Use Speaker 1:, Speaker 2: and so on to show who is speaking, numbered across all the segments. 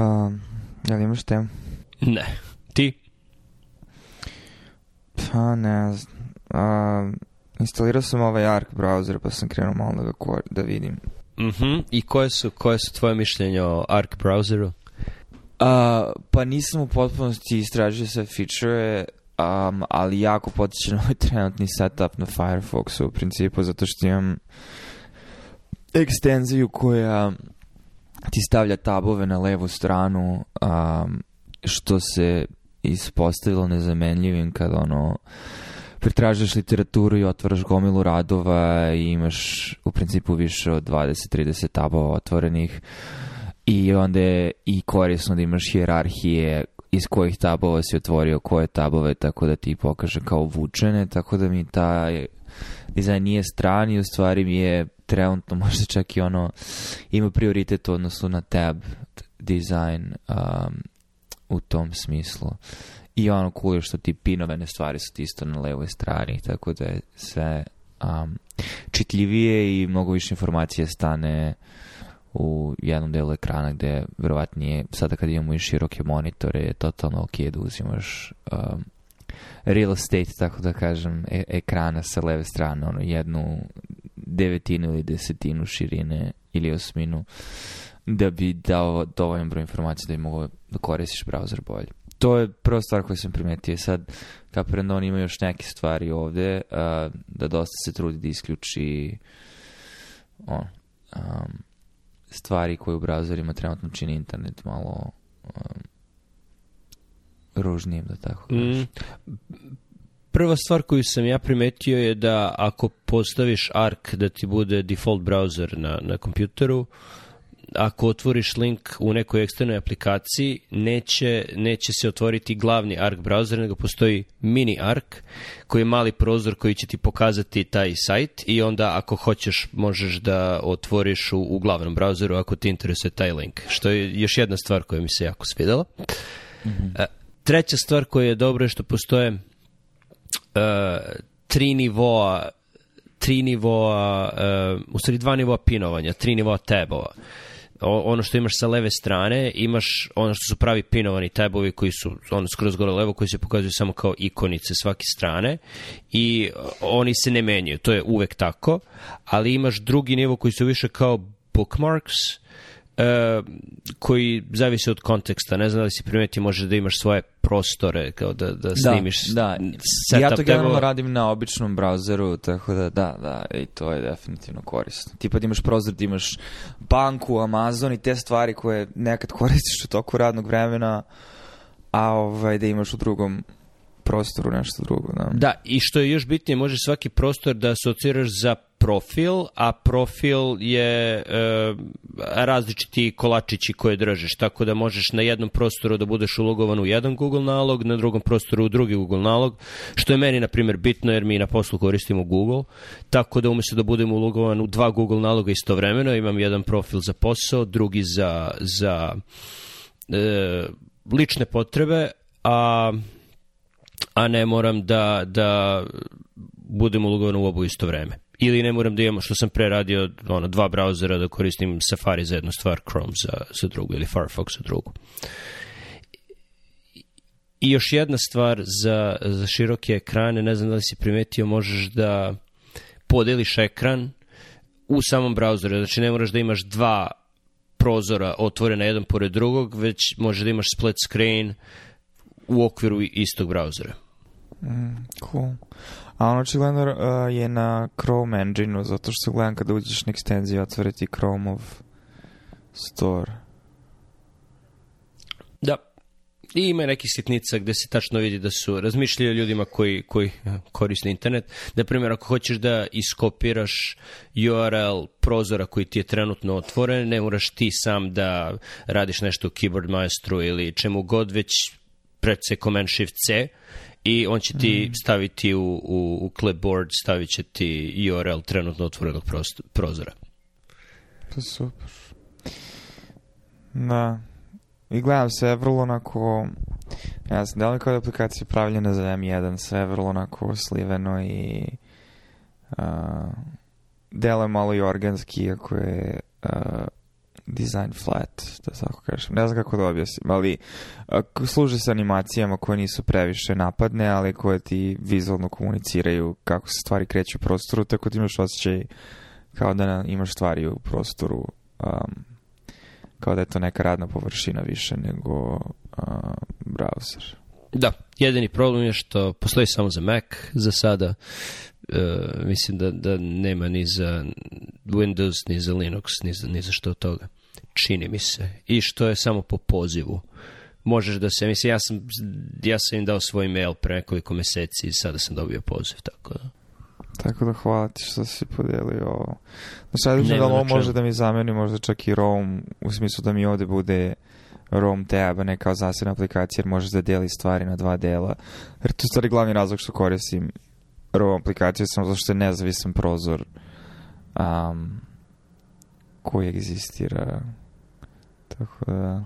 Speaker 1: Um, li imaš temu?
Speaker 2: Ne. Ti?
Speaker 1: Pa ne znam. Um, instalirao sam ovaj ARC browser pa sam krenuo malo da ga da vidim.
Speaker 2: Mhm. Uh I koje su, koje su tvoje mišljenje o ARC browseru?
Speaker 1: Uh, pa nisam u potpunosti istražio sve feature, um, ali jako potiče na ovaj trenutni setup na Firefoxu u principu, zato što imam ekstenziju koja ti stavlja tabove na levu stranu, um, što se ispostavilo nezamenljivim kad ono pretražeš literaturu i otvaraš gomilu radova i imaš u principu više od 20-30 tabova otvorenih i onda je i korisno da imaš hjerarhije iz kojih tabova si otvorio koje tabove tako da ti pokaže kao vučene, tako da mi ta dizajn nije strani, u stvari mi je trenutno možda čak i ono ima prioritet u odnosu na tab dizajn um, u tom smislu. I ono cool što ti pinovene stvari su ti isto na levoj strani, tako da je sve um, čitljivije i mnogo više informacije stane u jednom delu ekrana gde verovatnije sada kad imamo i široke monitore, je totalno ok da uzimaš um, real estate, tako da kažem, e ekrana sa leve strane, ono jednu devetinu ili desetinu širine ili osminu, da bi dao dovoljan broj informacija da bi mogao da koristiš browser bolje. To je prva stvar koju sam primetio. Sad, Caprendon on ima još neke stvari ovde, uh, da dosta se trudi da isključi on, um, stvari koje u browserima trenutno čini internet malo um, ružnijem, da tako mm. kažem. mm.
Speaker 2: Prva stvar koju sam ja primetio je da ako postaviš ARC da ti bude default browser na, na kompjuteru, ako otvoriš link u nekoj eksternoj aplikaciji, neće, neće se otvoriti glavni ARC browser, nego postoji mini ARC, koji je mali prozor koji će ti pokazati taj sajt i onda ako hoćeš možeš da otvoriš u, u glavnom browseru ako ti interesuje taj link, što je još jedna stvar koja mi se jako svidela. Mm -hmm treća stvar koja je dobra je što postoje uh, tri nivoa tri nivoa, uh, u stvari dva nivoa pinovanja, tri nivoa tebova O, ono što imaš sa leve strane, imaš ono što su pravi pinovani tebovi koji su ono skroz gore levo, koji se pokazuju samo kao ikonice svake strane i uh, oni se ne menjaju, to je uvek tako, ali imaš drugi nivo koji su više kao bookmarks, uh, e, koji zavisi od konteksta. Ne znam da li si primeti, možeš da imaš svoje prostore, kao da, da, da snimiš da, da. Ja
Speaker 1: to
Speaker 2: generalno
Speaker 1: radim na običnom browseru, tako da da, da, i to je definitivno korisno. Tipa da imaš prozor, da imaš banku, Amazon i te stvari koje nekad koristiš u toku radnog vremena, a ovaj, da imaš u drugom prostoru nešto drugo. Da.
Speaker 2: da, i što je još bitnije, može svaki prostor da asociraš za profil, a profil je e, različiti kolačići koje držiš, tako da možeš na jednom prostoru da budeš ulogovan u jedan Google nalog, na drugom prostoru u drugi Google nalog, što je meni, na primjer, bitno jer mi na poslu koristimo Google, tako da umesto da budem ulogovan u dva Google naloga istovremeno, imam jedan profil za posao, drugi za, za e, lične potrebe, a, a ne moram da, da budem ulogovan u obu isto vreme ili ne moram da imam, što sam pre radio, ono, dva brauzera da koristim Safari za jednu stvar, Chrome za, za drugu ili Firefox za drugu. I još jedna stvar za, za široke ekrane, ne znam da li si primetio, možeš da podeliš ekran u samom brauzeru, znači ne moraš da imaš dva prozora otvorena jedan pored drugog, već možeš da imaš split screen u okviru istog brauzera.
Speaker 1: Mm, cool. A on očigledno uh, je na Chrome engine-u, zato što gledam kada uđeš na ekstenziju otvoriti Chrome-ov store.
Speaker 2: Da. I ima neki sitnica gde se tačno vidi da su razmišljaju ljudima koji, koji eh, koriste internet. Da primjer, ako hoćeš da iskopiraš URL prozora koji ti je trenutno otvoren, ne moraš ti sam da radiš nešto u Keyboard Maestro ili čemu god već prece Command Shift C i on će ti mm. staviti u, u, u clipboard, stavit će ti URL er trenutno otvorenog prosto, prozora.
Speaker 1: Pa super. Da. I gledam sve vrlo onako, ja znam, da li aplikacije da za M1, sve vrlo onako sliveno i uh, delo je malo i organski, iako je uh, design flat, da tako kažem. Ne znam kako da objasnim, ali služe se animacijama koje nisu previše napadne, ali koje ti vizualno komuniciraju kako se stvari kreću u prostoru, tako da imaš osjećaj kao da imaš stvari u prostoru, um, kao da je to neka radna površina više nego uh, browser.
Speaker 2: Da, jedini problem je što postoji samo za Mac za sada. E, mislim da, da nema ni za Windows, ni za Linux, ni za, ni za što od toga čini mi se. I što je samo po pozivu. Možeš da se, mislim, ja sam, ja sam im dao svoj mail pre nekoliko meseci i sada sam dobio poziv, tako da.
Speaker 1: Tako da hvala ti što si podelio ovo. No sad da ovo može da mi zameni možda čak i Roam, u smislu da mi ovde bude Roam tab, a ne kao zasebna aplikacija, jer možeš da deli stvari na dva dela. Jer to je stvari glavni razlog što koristim Roam aplikaciju, samo zato što je nezavisan prozor. Um, koji egzistira. Tako da...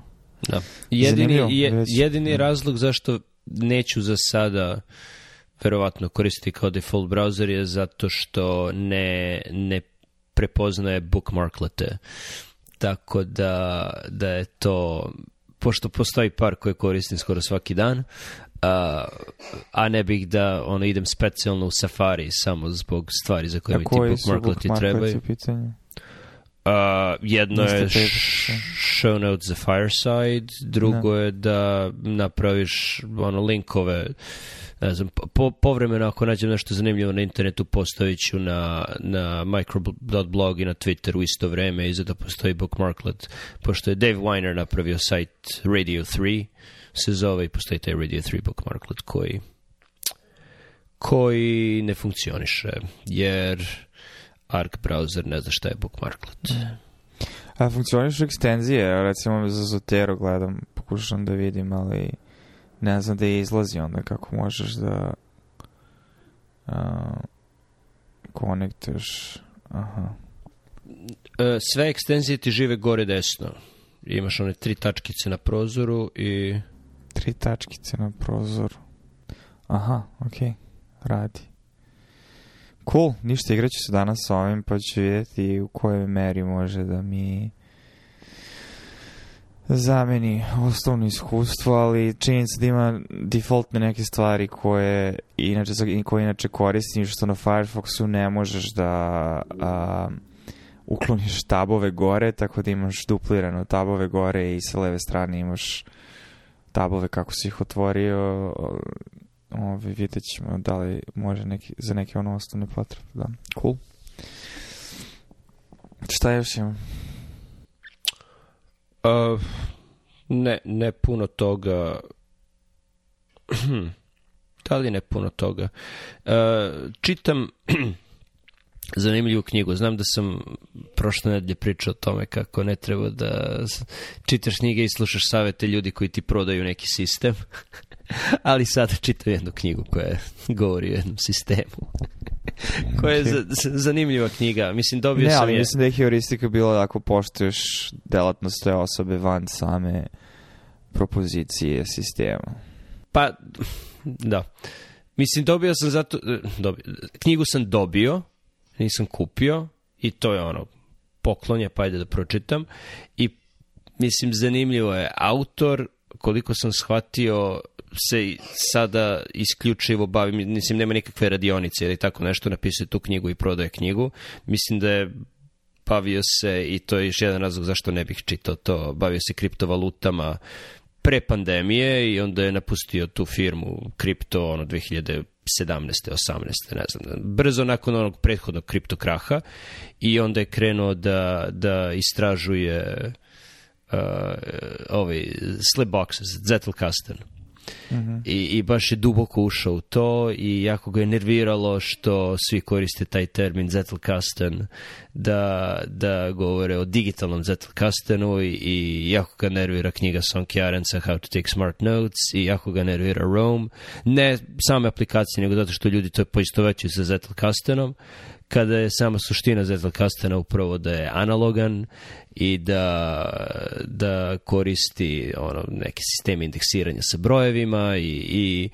Speaker 1: da.
Speaker 2: Jedini, je, jedini da. razlog zašto neću za sada verovatno koristiti kao default browser je zato što ne, ne prepoznaje bookmarklete. Tako da, da je to pošto postoji par koje koristim skoro svaki dan, a, a ne bih da ono idem specijalno u Safari samo zbog stvari za koje a mi ti bookmarklete trebaju. Pitanje? Uh, jedno je show notes za Fireside, drugo da. je da napraviš ono linkove ne znam, po, povremeno ako nađem nešto zanimljivo na internetu postavit ću na, na micro.blog i na Twitteru isto vreme i zato da postoji bookmarklet pošto je Dave Weiner napravio sajt Radio 3 se zove i postoji taj Radio 3 bookmarklet koji koji ne funkcioniše jer Arc browser ne zna šta je bookmarklet. Mm.
Speaker 1: A funkcionišu ekstenzije, recimo za Zotero gledam, pokušam da vidim, ali ne znam da je izlazi onda kako možeš da uh, konektuješ. Aha.
Speaker 2: E, sve ekstenzije ti žive gore desno. Imaš one tri tačkice na prozoru i...
Speaker 1: Tri tačkice na prozoru. Aha, okej. Okay. Radi. Cool, ništa, igraću se danas sa ovim, pa ću vidjeti u kojoj meri može da mi zameni osnovno iskustvo, ali činjenica da ima defaultne neke stvari koje inače, koje inače koristim, što na Firefoxu ne možeš da a, ukloniš tabove gore, tako da imaš duplirano tabove gore i sa leve strane imaš tabove kako si ih otvorio Ove, ovaj, vidjet ćemo da li može neki, za neke ono osnovne potrebe. Da.
Speaker 2: Cool.
Speaker 1: Šta još imam? Uh,
Speaker 2: ne, ne puno toga. da li ne puno toga? Uh, čitam zanimljivu knjigu. Znam da sam prošle nedelje pričao o tome kako ne treba da čitaš knjige i slušaš savete ljudi koji ti prodaju neki sistem. ali sad čitam jednu knjigu koja govori o jednom sistemu. koja je znači- zanimljiva knjiga. Mislim, dobio ne, sam
Speaker 1: ali je... mislim da je heuristika bila da ako poštuješ delatnost te osobe van same propozicije sistema.
Speaker 2: Pa, da. Mislim, dobio sam zato... Dobio, knjigu sam dobio, nisam kupio i to je ono, poklon je, pa ajde da pročitam. I, mislim, zanimljivo je. Autor koliko sam shvatio, se sada isključivo bavim, mislim, nema nikakve radionice ili tako nešto, napisuje tu knjigu i prodaje knjigu. Mislim da je bavio se, i to je još jedan razlog zašto ne bih čitao to, bavio se kriptovalutama pre pandemije i onda je napustio tu firmu kripto, ono, 2000 17. 18. ne znam, brzo nakon onog prethodnog kriptokraha i onda je krenuo da, da istražuje uh, ovaj Slipboxes, Zettelkasten. Mm-hmm. I, I baš je duboko ušao u to i jako ga je nerviralo što svi koriste taj termin Zettelkasten da, da govore o digitalnom Zettelkastenu i, i jako ga nervira knjiga Son Kjarenca How to Take Smart Notes i jako ga nervira Rome. Ne same aplikacije, nego zato što ljudi to poistovećuju sa Zettelkastenom kada je sama suština Zettelkastena upravo da je analogan i da, da koristi ono, neke sisteme indeksiranja sa brojevima i, i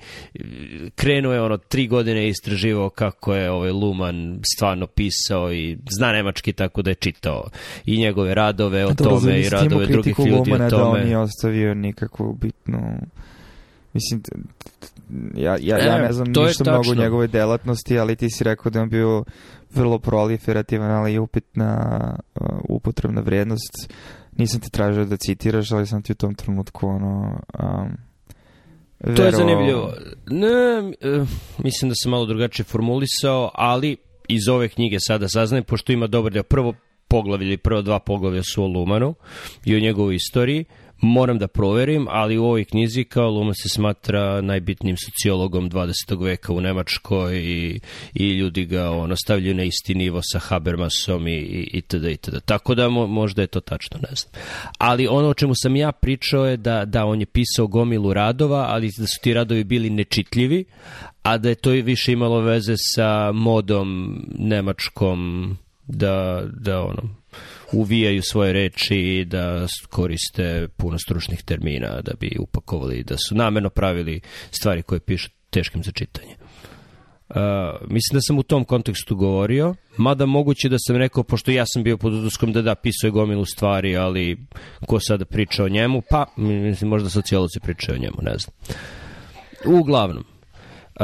Speaker 2: krenuo je ono tri godine istraživao kako je ovaj Luman stvarno pisao i zna nemački tako da je čitao i njegove radove o tome i radove drugih ljudi o da
Speaker 1: tome. Da on
Speaker 2: nije
Speaker 1: ostavio nikakvu bitnu Mislim, ja, ja, ja e, ne znam e, ništa mnogo njegove delatnosti, ali ti si rekao da on bio vrlo proliferativan, ali i upitna uh, upotrebna vrijednost. Nisam te tražio da citiraš, ali sam ti u tom trenutku ono... Um,
Speaker 2: vero... To je zanimljivo. Ne, uh, mislim da sam malo drugačije formulisao, ali iz ove knjige sada saznajem, pošto ima dobar deo. Prvo poglavlje ili prva dva poglavlja su o Lumanu i o njegovoj istoriji moram da proverim, ali u ovoj knjizi kao Luma se smatra najbitnijim sociologom 20. veka u Nemačkoj i, i ljudi ga ono, stavljaju na isti nivo sa Habermasom i, i, i td. i td. Tako da mo, možda je to tačno, ne znam. Ali ono o čemu sam ja pričao je da, da on je pisao gomilu radova, ali da su ti radovi bili nečitljivi, a da je to i više imalo veze sa modom nemačkom da, da ono, uvijaju svoje reči i da koriste puno stručnih termina da bi upakovali, da su namerno pravili stvari koje pišu teškim za čitanje. Uh, mislim da sam u tom kontekstu govorio, mada moguće da sam rekao, pošto ja sam bio pod uduskom da da, pisao je gomilu stvari, ali ko sada priča o njemu? Pa, mislim, možda socijaloci pričaju o njemu, ne znam. Uglavnom, uh,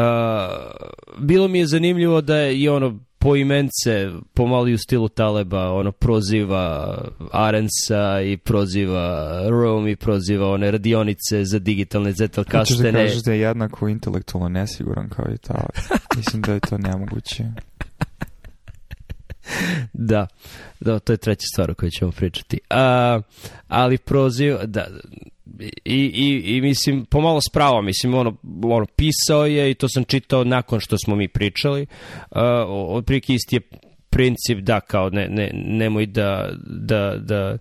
Speaker 2: bilo mi je zanimljivo da je i ono po imence, pomali u stilu Taleba, ono, proziva Arensa i proziva Rome i proziva one radionice za digitalne zetal kastene Hoćeš da kažeš
Speaker 1: da je jednako intelektualno nesiguran kao i Taleb. Mislim da je to nemoguće.
Speaker 2: da. da, to je treća stvar o kojoj ćemo pričati. A, ali proziva, da, i, i, i mislim, pomalo spravo, mislim, ono, ono, pisao je i to sam čitao nakon što smo mi pričali, uh, otprilike isti je princip da kao ne, ne, nemoj da, da, da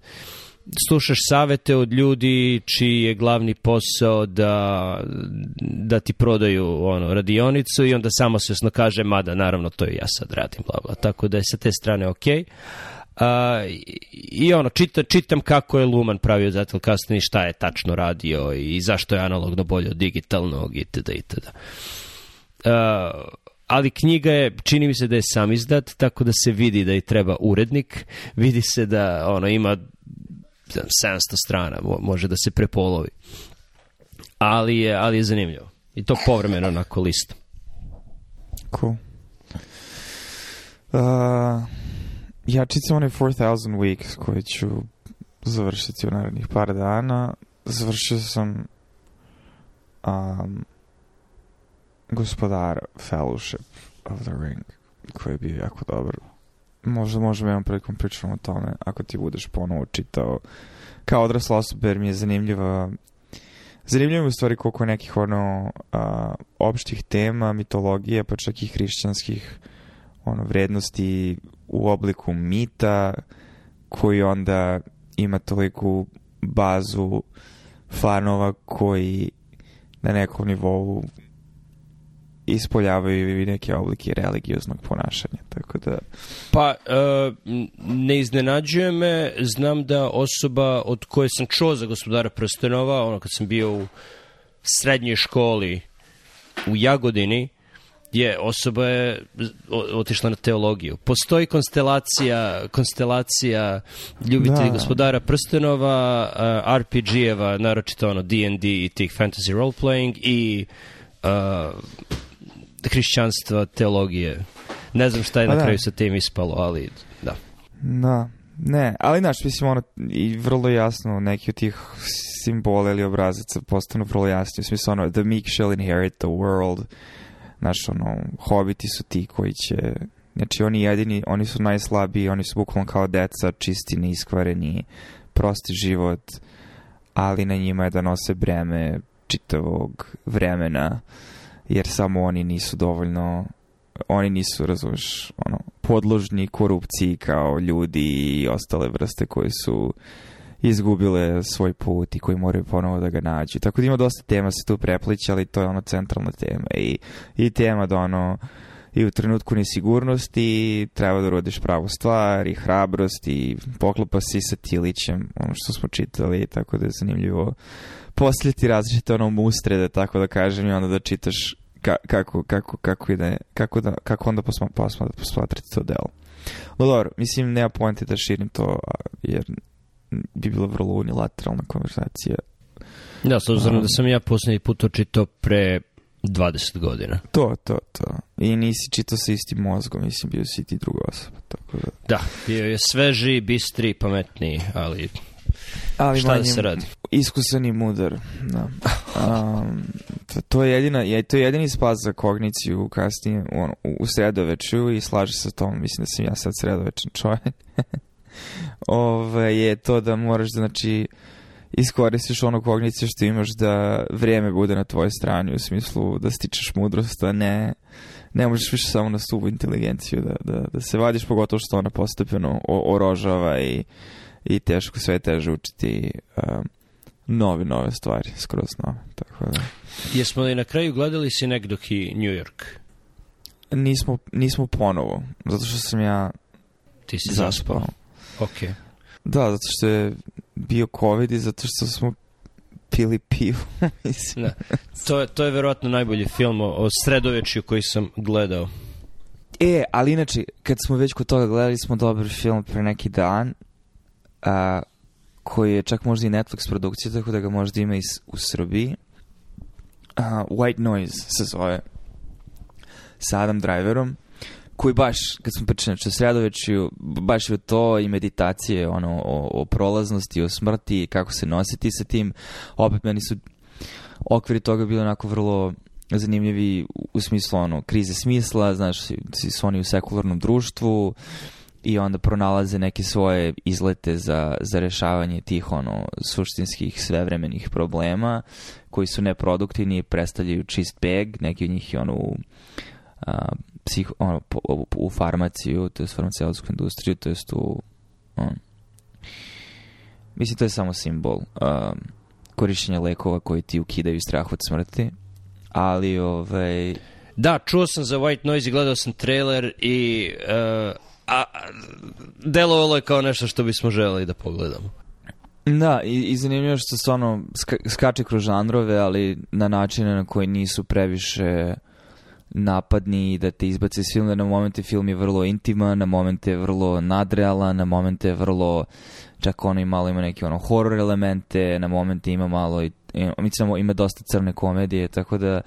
Speaker 2: slušaš savete od ljudi čiji je glavni posao da, da ti prodaju ono radionicu i onda samo svjesno kaže mada naravno to i ja sad radim bla bla tako da je sa te strane okej okay. Uh, I ono, čita, čitam kako je Luman pravio Zetel Custom i šta je tačno radio i zašto je analogno bolje od digitalnog itd. itd. Uh, ali knjiga je, čini mi se da je sam izdat, tako da se vidi da je treba urednik, vidi se da ono ima 700 strana, može da se prepolovi. Ali je, ali je zanimljivo. I to povremeno onako listom.
Speaker 1: Cool. Uh, ja čitam 4000 Weeks koji ću završiti u narednih par dana. Završio sam um, gospodar Fellowship of the Ring koji je bio jako dobar. Možda možemo jednom prilikom pričati o tome ako ti budeš ponovo čitao kao odrasla osoba jer mi je zanimljiva Zanimljivo je u stvari koliko je nekih ono, a, opštih tema, mitologije, pa čak i hrišćanskih ono, vrednosti u obliku mita koji onda ima toliku bazu fanova koji na nekom nivou ispoljavaju i neke oblike religioznog ponašanja, tako da...
Speaker 2: Pa, e, ne iznenađuje me, znam da osoba od koje sam čuo za gospodara Prstenova, ono kad sam bio u srednjoj školi u Jagodini, je, osoba je otišla na teologiju. Postoji konstelacija, konstelacija ljubitelji da. gospodara prstenova, uh, eh, RPG-eva, naročito ono D&D i tih fantasy roleplaying i uh, hrišćanstva, teologije. Ne znam šta je pa na da. kraju sa tim ispalo, ali da.
Speaker 1: Da, ne, ali naš, mislim, ono, i vrlo jasno, neki od tih simbola ili obrazaca postanu vrlo jasni, u smislu ono, the meek shall inherit the world, znaš, ono, hobiti su ti koji će, znači oni jedini, oni su najslabiji, oni su bukvalno kao deca, čisti, neiskvareni, prosti život, ali na njima je da nose breme čitavog vremena, jer samo oni nisu dovoljno, oni nisu, razumeš, ono, podložni korupciji kao ljudi i ostale vrste koje su izgubile svoj put i koji moraju ponovo da ga nađu. Tako da ima dosta tema se tu preplića, ali to je ono centralna tema i, i tema da ono i u trenutku nesigurnosti treba da urodiš pravu stvar i hrabrost i poklopa si sa tilićem, ono što smo čitali, tako da je zanimljivo posljeti različite ono mustrede, da tako da kažem, i onda da čitaš ka, kako, kako, kako, ide, kako, da, kako onda posma, posma, posmatrati to delo. No dobro, mislim, nema pojente da širim to, jer bi bila vrlo unilateralna konverzacija.
Speaker 2: Da, s obzirom da um, da sam ja poslednji put očito pre 20 godina.
Speaker 1: To, to, to. I nisi čitao sa istim mozgom, mislim, bio si ti druga osoba, tako da... Da,
Speaker 2: bio je sveži, bistri, pametni, ali... Ali Šta da se radi?
Speaker 1: Iskusan i mudar, da. Um, to, to, je jedina, je, to je jedini spas za kogniciju kasnije, ono, u, u sredovečju i slaže se s tom, mislim da sam ja sad sredovečan čovjek. ove, ovaj, je to da moraš da, znači, iskoristiš ono kognicije što imaš da vrijeme bude na tvojoj strani u smislu da stičeš mudrost, a ne ne možeš više samo na suvu inteligenciju da, da, da se vadiš, pogotovo što ona postepeno orožava i, i teško, sve teže učiti um, nove, nove stvari, skroz nove. Tako da.
Speaker 2: Jesmo li na kraju gledali Sinekdoki New York?
Speaker 1: Nismo, nismo ponovo, zato što sam ja...
Speaker 2: Ti si zaspao. zaspao. Ok.
Speaker 1: Da, zato što je bio COVID i zato što smo pili pivo, mislim. Da.
Speaker 2: To, je, to je verovatno najbolji film o, o sredovečju koji sam gledao.
Speaker 1: E, ali inače, kad smo već kod toga gledali smo dobar film pre neki dan, a, koji je čak možda i Netflix produkcija, tako da ga možda ima i u Srbiji. A, White Noise se zove. Sa Adam Driverom koji baš, kad smo pričali znači, o Sredoveću, baš je to i meditacije ono, o, o prolaznosti, o smrti i kako se nositi sa tim. Opet meni su okviri toga bili onako vrlo zanimljivi u smislu ono, krize smisla, znaš, si su oni u sekularnom društvu i onda pronalaze neke svoje izlete za, za rešavanje tih ono, suštinskih svevremenih problema koji su neproduktivni i predstavljaju čist beg, neki od njih je ono u a, psih, ono, po, u farmaciju, to je farmaceutsku industriju, to je tu... On. Mislim, to je samo simbol um, korišćenja lekova koji ti ukidaju strah od smrti, ali ovaj...
Speaker 2: Da, čuo sam za White Noise i gledao sam trailer i uh, a, delovalo je kao nešto što bismo želeli da pogledamo.
Speaker 1: Da, i, i zanimljivo što stvarno ska, skače kroz žanrove, ali na načine na koji nisu previše napadni i da te izbace iz filma, na momente film je vrlo intiman, na momente je vrlo nadrealan, na momente je vrlo, čak ono i malo ima neke ono horror elemente, na momente ima malo i, samo ima dosta crne komedije, tako da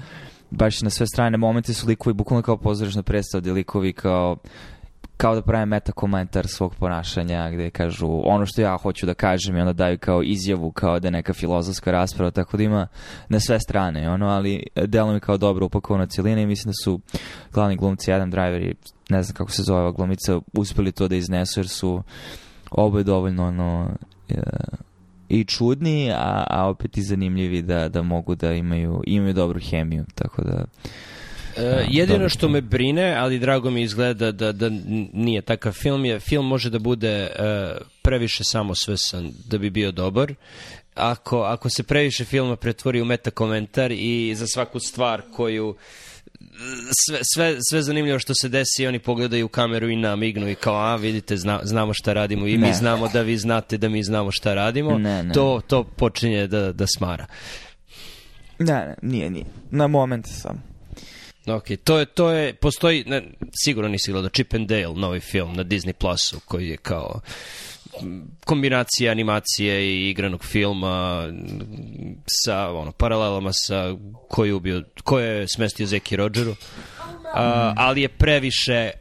Speaker 1: baš na sve strane momente su likovi, bukvalno kao pozorišna predstava, gde likovi kao kao da prave meta komentar svog ponašanja gde kažu ono što ja hoću da kažem i onda daju kao izjavu kao da je neka filozofska rasprava tako da ima na sve strane ono ali e, delo mi kao dobro upakovano cilina i mislim da su glavni glumci Adam Driver i ne znam kako se zove ova glumica uspeli to da iznesu jer su oboje dovoljno ono e, i čudni, a, a opet i zanimljivi da, da mogu da imaju, imaju dobru hemiju, tako da
Speaker 2: E, da, jedino Dobre. što me brine, ali drago mi izgleda da, da, da nije takav film, je film može da bude uh, previše samosvesan da bi bio dobar. Ako, ako se previše filma pretvori u meta komentar i za svaku stvar koju sve, sve, sve zanimljivo što se desi oni pogledaju u kameru i namignu i kao a vidite zna, znamo šta radimo i ne. mi znamo da vi znate da mi znamo šta radimo ne, ne. to to počinje da da smara
Speaker 1: ne, ne nije nije na moment sam
Speaker 2: Ok, to je, to je, postoji, ne, sigurno nisi gledao, Chip and Dale, novi film na Disney Plusu, koji je kao kombinacija animacije i igranog filma sa ono, paralelama sa koji ubio, ko je smestio Zeki Rodžeru, a, ali je previše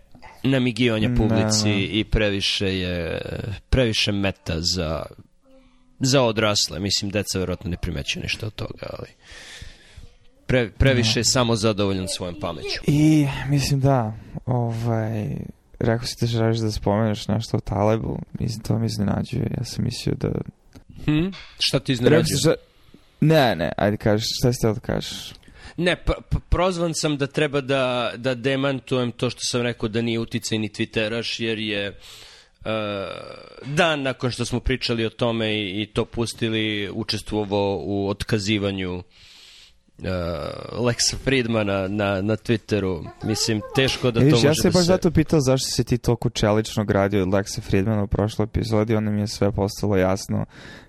Speaker 2: namigivanja publici no. i previše je previše meta za za odrasle. Mislim, deca verovatno ne primećuju ništa od toga, ali pre, previše no. samo zadovoljan svojom pameću.
Speaker 1: I mislim da, ovaj, rekao si da želiš da spomeneš nešto o Talebu, mislim, to mi iznenađuje, ja sam mislio da...
Speaker 2: Hm? Šta ti iznenađuje?
Speaker 1: Žel... Ne, ne, ajde kažeš, šta si teo da kažeš?
Speaker 2: Ne, prozvan sam da treba da, da demantujem to što sam rekao da nije uticaj ni Twitteraš, jer je uh, dan nakon što smo pričali o tome i, i to pustili, učestvovao u otkazivanju uh, uh, Lexa Friedmana na, na Twitteru. Mislim, teško da e, to može ja se da
Speaker 1: baš se... zato pitao zašto si ti toliko čelično gradio od Lexa Friedmana u prošloj epizodi, onda mi je sve postalo jasno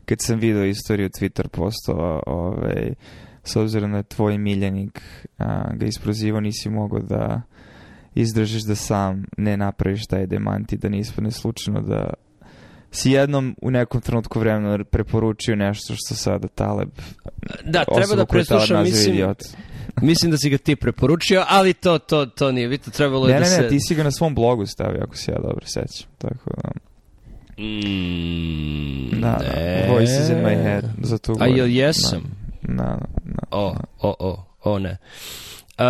Speaker 1: kad sam video istoriju Twitter postova, ovaj, s obzirom na da tvoj miljenik a, ga isprozivao, nisi mogao da izdržiš da sam ne napraviš taj demanti, da ne ispane slučajno da si jednom u nekom trenutku vremena preporučio nešto što sada Taleb...
Speaker 2: Da, treba da preslušam, mislim... Idiot. Mislim da si ga ti preporučio, ali to, to, to nije vidite, trebalo je ne, da
Speaker 1: ne, se... Ne, ne, ti si
Speaker 2: ga
Speaker 1: na svom blogu stavio, ako se ja dobro sećam, tako da... Mm, da, da, voices in my head, za tu A jel da. jesam? Na,
Speaker 2: da, na, da, na, o, na. o, o, o ne. Uh,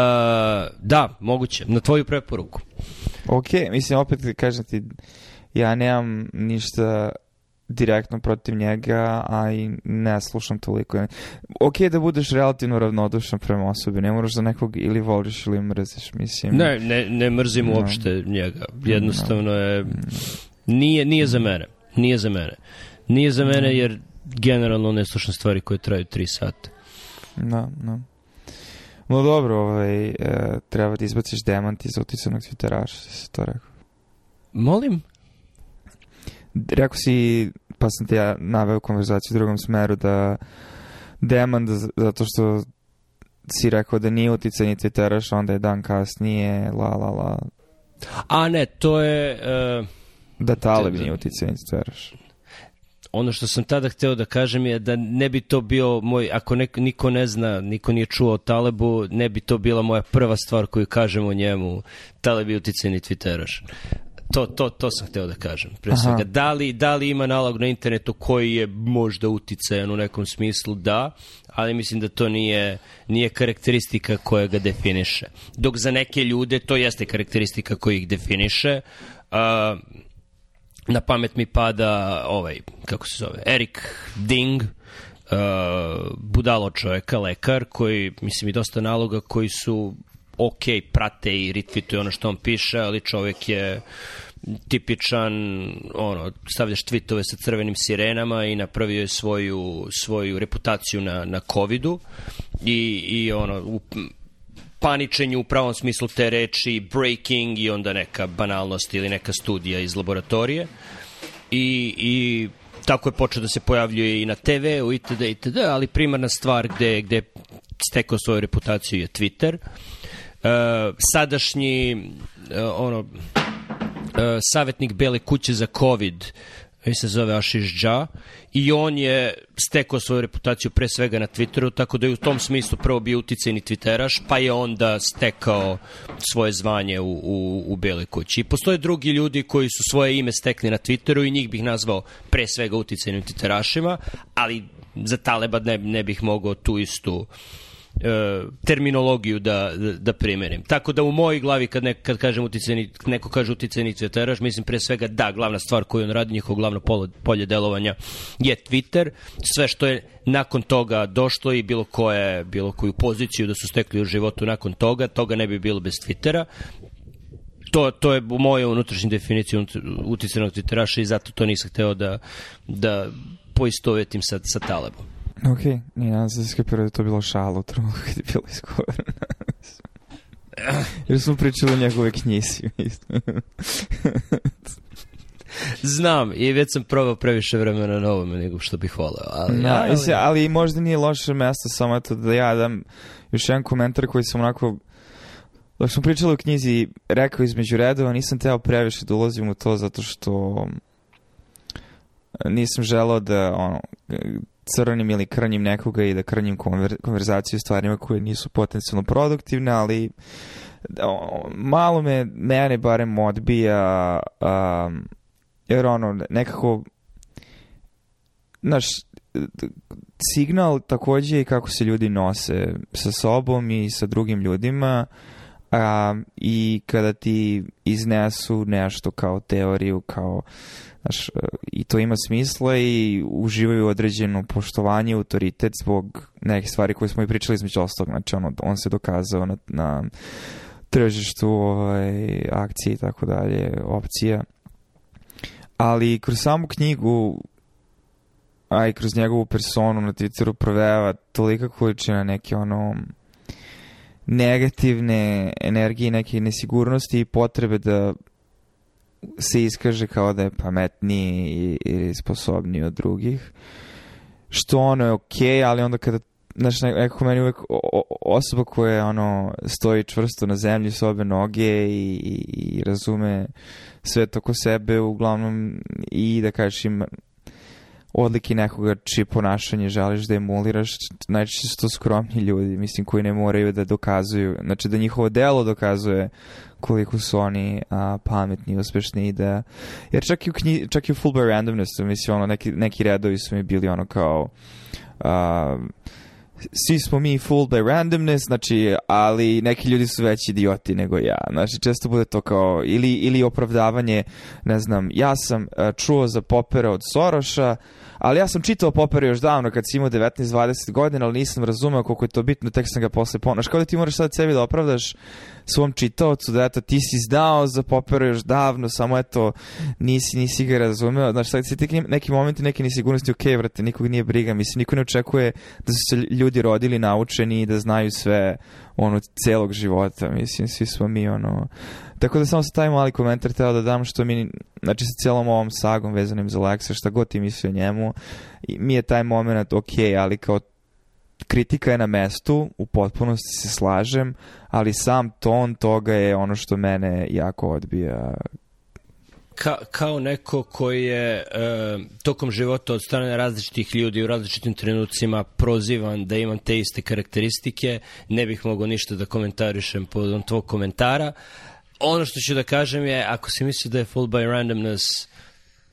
Speaker 2: da, moguće, na tvoju preporuku.
Speaker 1: Ok, mislim, opet kažem ti, ja nemam ništa direktno protiv njega, a i ne slušam toliko. Ok da budeš relativno ravnodušan prema osobi, ne moraš da nekog ili voliš ili mrziš, mislim.
Speaker 2: Ne, ne, ne mrzim no. uopšte njega. Jednostavno je... Nije, nije za mene. Nije za mene. Nije za mene jer generalno ne slušam stvari koje traju 3 sata.
Speaker 1: Da, da. No dobro, ovaj, e, treba da izbaciš demant iz utisanog tviteraša, si to rekao.
Speaker 2: Molim?
Speaker 1: rekao si, pa sam te ja naveo konverzaciju u drugom smeru da Demand, zato što si rekao da nije uticaj ni Twitteraš, onda je dan kasnije, la la la.
Speaker 2: A ne, to je...
Speaker 1: Uh, da Taleb nije uticaj ni Twitteraš.
Speaker 2: Ono što sam tada hteo da kažem je da ne bi to bio moj, ako neko, niko ne zna, niko nije čuo o Talebu, ne bi to bila moja prva stvar koju kažem o njemu. Taleb je uticajni Twitteraš. To, to, to sam hteo da kažem, pre svega. Da li, da li ima nalog na internetu koji je možda uticajan u nekom smislu? Da, ali mislim da to nije, nije karakteristika koja ga definiše. Dok za neke ljude to jeste karakteristika koja ih definiše. Uh, na pamet mi pada ovaj, kako se zove, Erik Ding, uh, budalo čoveka, lekar, koji, mislim, i dosta naloga koji su ok, prate i retweetuje ono što on piše, ali čovek je tipičan, ono, stavljaš tweetove sa crvenim sirenama i napravio je svoju, svoju reputaciju na, na COVID-u i, i ono, u, paničenju u pravom smislu te reči, breaking i onda neka banalnost ili neka studija iz laboratorije. I, i tako je počeo da se pojavljuje i na TV-u itd. itd. ali primarna stvar gde, gde stekao svoju reputaciju je Twitter. Uh, E, sadašnji e, ono e, savetnik Bele kuće za COVID on se zove Ashish Jha i on je stekao svoju reputaciju pre svega na Twitteru, tako da je u tom smislu prvo bio uticajni Twitteraš, pa je onda stekao svoje zvanje u, u, u Bele kući. I postoje drugi ljudi koji su svoje ime stekli na Twitteru i njih bih nazvao pre svega uticajnim Twitterašima, ali za Taleba ne, ne bih mogao tu istu uh, E, terminologiju da, da, da primenim. Tako da u mojoj glavi kad, ne, kad kažem uticeni, neko kaže uticeni cveteraš, mislim pre svega da, glavna stvar koju on radi, njihovo glavno polo, polje delovanja je Twitter. Sve što je nakon toga došlo i bilo koje, bilo koju poziciju da su stekli u životu nakon toga, toga ne bi bilo bez Twittera to, to je u mojoj unutrašnjoj definiciji uticanog titeraša i zato to nisam hteo da, da poistovetim sa, sa Talebom.
Speaker 1: Ok, nije, nadam se da da je to bilo šalo u kad je bilo iskovorno. Jer smo pričali o njegove knjisi.
Speaker 2: Znam, i već sam probao previše vremena na ovome nego što bih voleo. Ali, ja,
Speaker 1: da, ali... Isi, ali možda nije loše mesto, samo eto da ja dam još jedan komentar koji sam onako... Dok smo pričali o knjizi, rekao između redova, nisam teo previše da ulazim u to zato što nisam želao da ono, crnim ili krnjim nekoga i da krnjim konver, konverzaciju o stvarima koje nisu potencijalno produktivne, ali da, malo me, mene barem odbija um, jer ono, nekako naš signal takođe i kako se ljudi nose sa sobom i sa drugim ljudima a, i kada ti iznesu nešto kao teoriju, kao Znaš, e, I to ima smisla i uživaju određeno poštovanje, autoritet zbog neke stvari koje smo i pričali između ostalog. Znači, ono, on se dokazao na, na tržištu ovaj, akcije i tako dalje, opcija. Ali kroz samu knjigu a i kroz njegovu personu na Twitteru provejava tolika količina neke ono negativne energije, neke nesigurnosti i potrebe da se iskaže kao da je pametniji i, i sposobniji od drugih. Što ono je okej, okay, ali onda kada znaš, nekako meni uvek osoba koja ono, stoji čvrsto na zemlji s obe noge i, i, i razume sve toko sebe, uglavnom i da kažeš ima, odlike nekoga čije ponašanje želiš da emuliraš, najčešće su to skromni ljudi, mislim, koji ne moraju da dokazuju, znači da njihovo delo dokazuje koliko su oni a, pametni, uspešni i da... Jer čak i u, knji, čak i u Full by Randomness, mislim, ono, neki, neki redovi su mi bili ono kao... A, svi smo mi full by randomness, znači, ali neki ljudi su veći idioti nego ja. Znači, često bude to kao, ili, ili opravdavanje, ne znam, ja sam čuo za popera od Soroša, uh, Ali ja sam čitao Popper još davno kad si imao 19-20 godina, ali nisam razumeo koliko je to bitno, tek sam ga posle ponaš. Kao da ti moraš sad sebi da opravdaš svom čitaocu da eto ti si znao za Popper još davno, samo eto nisi, nisi ga razumeo. Znaš, sad si tek neki momenti neke nesigurnosti, ok, vrate, nikog nije briga, mislim, niko ne očekuje da su se ljudi rodili naučeni i da znaju sve ono, celog života, mislim, svi smo mi, ono... Tako da samo sam taj mali komentar teo da dam što mi, znači sa celom ovom sagom vezanim za Lexa, šta god ti misli o njemu, i, mi je taj moment ok, ali kao kritika je na mestu, u potpunosti se slažem, ali sam ton toga je ono što mene jako odbija
Speaker 2: ka, kao neko koji je e, tokom života od strane različitih ljudi u različitim trenucima prozivan da imam te iste karakteristike, ne bih mogao ništa da komentarišem podom tvog komentara. Ono što ću da kažem je, ako si misli da je full by Randomness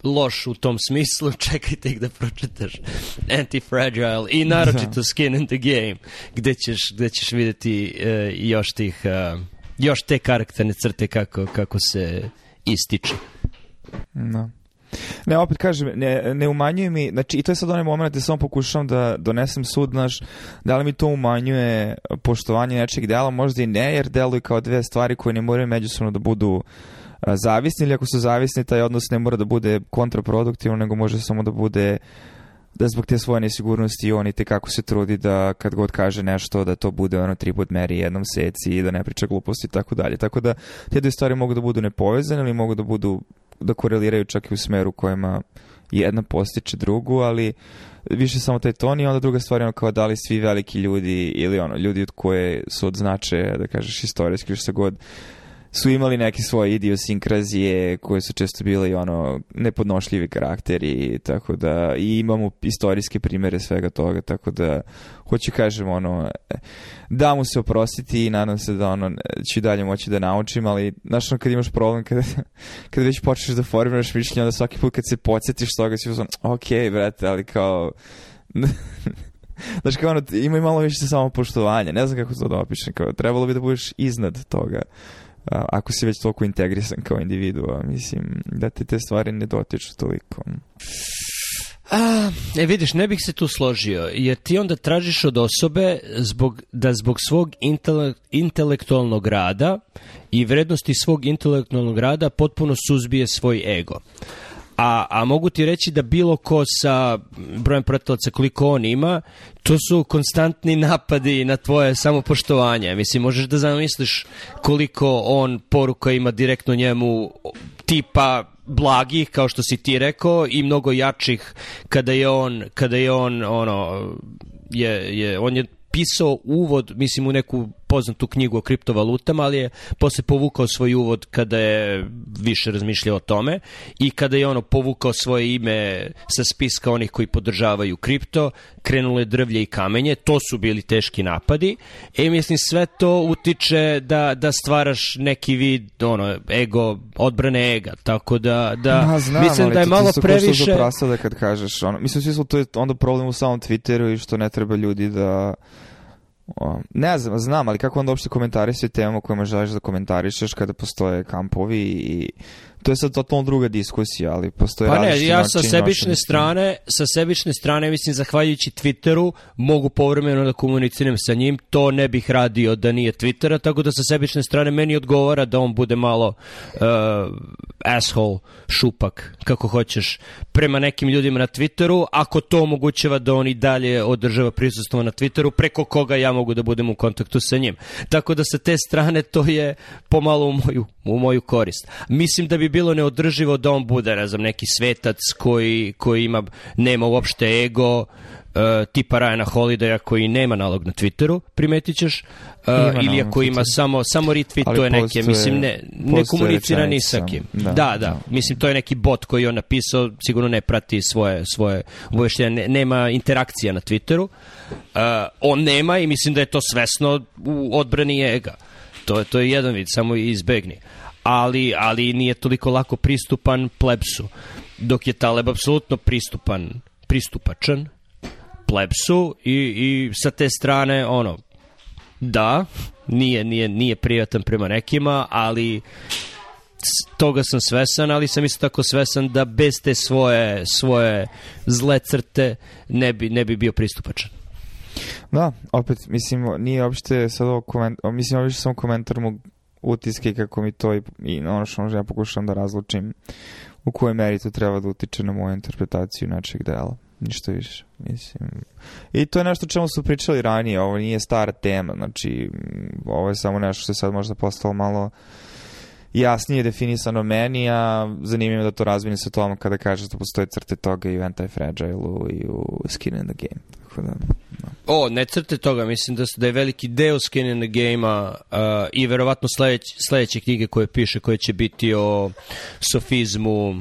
Speaker 2: loš u tom smislu, čekajte tek da pročitaš Anti-Fragile i naročito da. Skin in the Game, gde ćeš, gde ćeš videti e, još tih... E, još te karakterne crte kako, kako se ističe.
Speaker 1: Da. Ne, opet kažem, ne, ne umanjuje mi, znači i to je sad onaj moment gde samo pokušavam da donesem sud, znaš, da li mi to umanjuje poštovanje nečeg dela, možda i ne, jer deluju kao dve stvari koje ne moraju međusobno da budu a, zavisni, ili ako su zavisni, taj odnos ne mora da bude kontraproduktivno, nego može samo da bude da zbog te svoje nesigurnosti on i te kako se trudi da kad god kaže nešto da to bude ono tri put meri jednom seci i da ne priča gluposti i tako dalje. Tako da te dve stvari mogu da budu nepovezane ili mogu da budu da koreliraju čak i u smeru kojima jedna postiče drugu, ali više samo taj ton i onda druga stvar je ono kao da li svi veliki ljudi ili ono ljudi od koje su od značaja, da kažeš istorijski što se god su imali neke svoje idiosinkrazije koje su često bile i ono nepodnošljivi karakteri tako da i imamo istorijske primere svega toga tako da hoću kažem ono e, da mu se oprostiti i nadam se da ono ću dalje moći da naučim ali znaš ono kad imaš problem kad, kad već počneš da formiraš mišljenje onda svaki put kad se podsjetiš toga ću ono ok brate ali kao Znaš, kao ono, ima i malo više samo poštovanja. Ne znam kako to da opišem. Kao, trebalo bi da budeš iznad toga ako si već toliko integrisan kao individua, mislim, da te te stvari ne dotiču toliko.
Speaker 2: A, e, vidiš, ne bih se tu složio, jer ti onda tražiš od osobe zbog, da zbog svog intelekt, intelektualnog rada i vrednosti svog intelektualnog rada potpuno suzbije svoj ego. A, a mogu ti reći da bilo ko sa brojem pratilaca koliko on ima, to su konstantni napadi na tvoje samopoštovanje. Mislim, možeš da zamisliš koliko on poruka ima direktno njemu tipa blagih kao što si ti rekao i mnogo jačih kada je on kada je on ono je je on je pisao uvod mislim u neku poznatu knjigu o kriptovalutama, ali je posle povukao svoj uvod kada je više razmišljao o tome i kada je ono povukao svoje ime sa spiska onih koji podržavaju kripto, krenule drvlje i kamenje, to su bili teški napadi. E, mislim, sve to utiče da, da stvaraš neki vid, ono, ego, odbrane ega, tako da, da Ma,
Speaker 1: znam,
Speaker 2: mislim da je malo previše...
Speaker 1: Da kad kažeš, ono, mislim, svi su to je onda problem u samom Twitteru i što ne treba ljudi da Ne znam, znam, ali kako onda uopšte komentarisati temu kojima želiš da komentarišeš kada postoje kampovi i to je sad totalno druga diskusija, ali postoje Pa ne,
Speaker 2: ja sa
Speaker 1: sebične
Speaker 2: strane, sa sebične strane mislim zahvaljujući Twitteru mogu povremeno da komuniciram sa njim, to ne bih radio da nije Twittera, tako da sa sebične strane meni odgovara da on bude malo uh, asshole, šupak, kako hoćeš, prema nekim ljudima na Twitteru, ako to omogućava da on i dalje održava prisustvo na Twitteru, preko koga ja mogu da budem u kontaktu sa njim. Tako da sa te strane to je pomalo u moju, u moju korist. Mislim da bi bilo neodrživo da on bude, razum, neki svetac koji, koji ima, nema uopšte ego, Uh, tipa Rajana Holidaya koji nema nalog na Twitteru, primetit ćeš, uh, ima ili ako ima samo, samo to je neke, mislim, ne, ne komunicira ni sa kim. Da, da, da, da, mislim, to je neki bot koji on napisao, sigurno ne prati svoje, svoje obaveštenje, ne, nema interakcija na Twitteru, uh, on nema i mislim da je to svesno u odbrani ega. To je, to je jedan vid, samo izbegni ali, ali nije toliko lako pristupan plebsu. Dok je Taleb apsolutno pristupan, pristupačan plebsu i, i sa te strane, ono, da, nije, nije, nije prijatan prema nekima, ali toga sam svesan, ali sam isto tako svesan da bez te svoje, svoje zle crte ne bi, ne bi bio pristupačan.
Speaker 1: Da, opet, mislim, nije uopšte sad ovo komentar, mislim, ovo je samo komentar mog utiske kako mi to i, i ono što ja pokušam da razlučim u kojoj meri to treba da utiče na moju interpretaciju našeg dela. Ništa više, mislim. I to je nešto čemu su pričali ranije, ovo nije stara tema, znači ovo je samo nešto što je sad možda postalo malo jasnije definisano meni, a zanimljivo da to razmini sa tom kada kažeš da postoje crte toga i u Anti-Fragile-u i u Skin in the Game. Tako da...
Speaker 2: O, ne crte toga, mislim da, da je veliki deo Skin in the Game-a uh, i verovatno sledeć, sledeće knjige koje piše, koje će biti o sofizmu,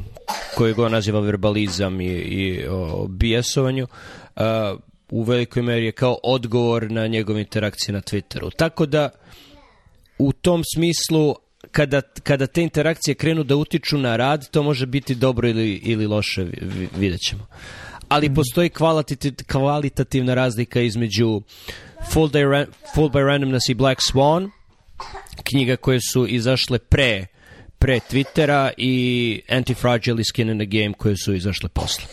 Speaker 2: koje go naziva verbalizam i, i o bijesovanju, uh, u velikoj meri je kao odgovor na njegove interakcije na Twitteru. Tako da, u tom smislu, kada, kada te interakcije krenu da utiču na rad, to može biti dobro ili, ili loše, vidjet ćemo. Uh, ali postoji kvalitativna razlika između Full, Day, Full by Randomness i Black Swan, knjiga koje su izašle pre pre Twittera i Antifragile i Skin in the Game koje su izašle posle.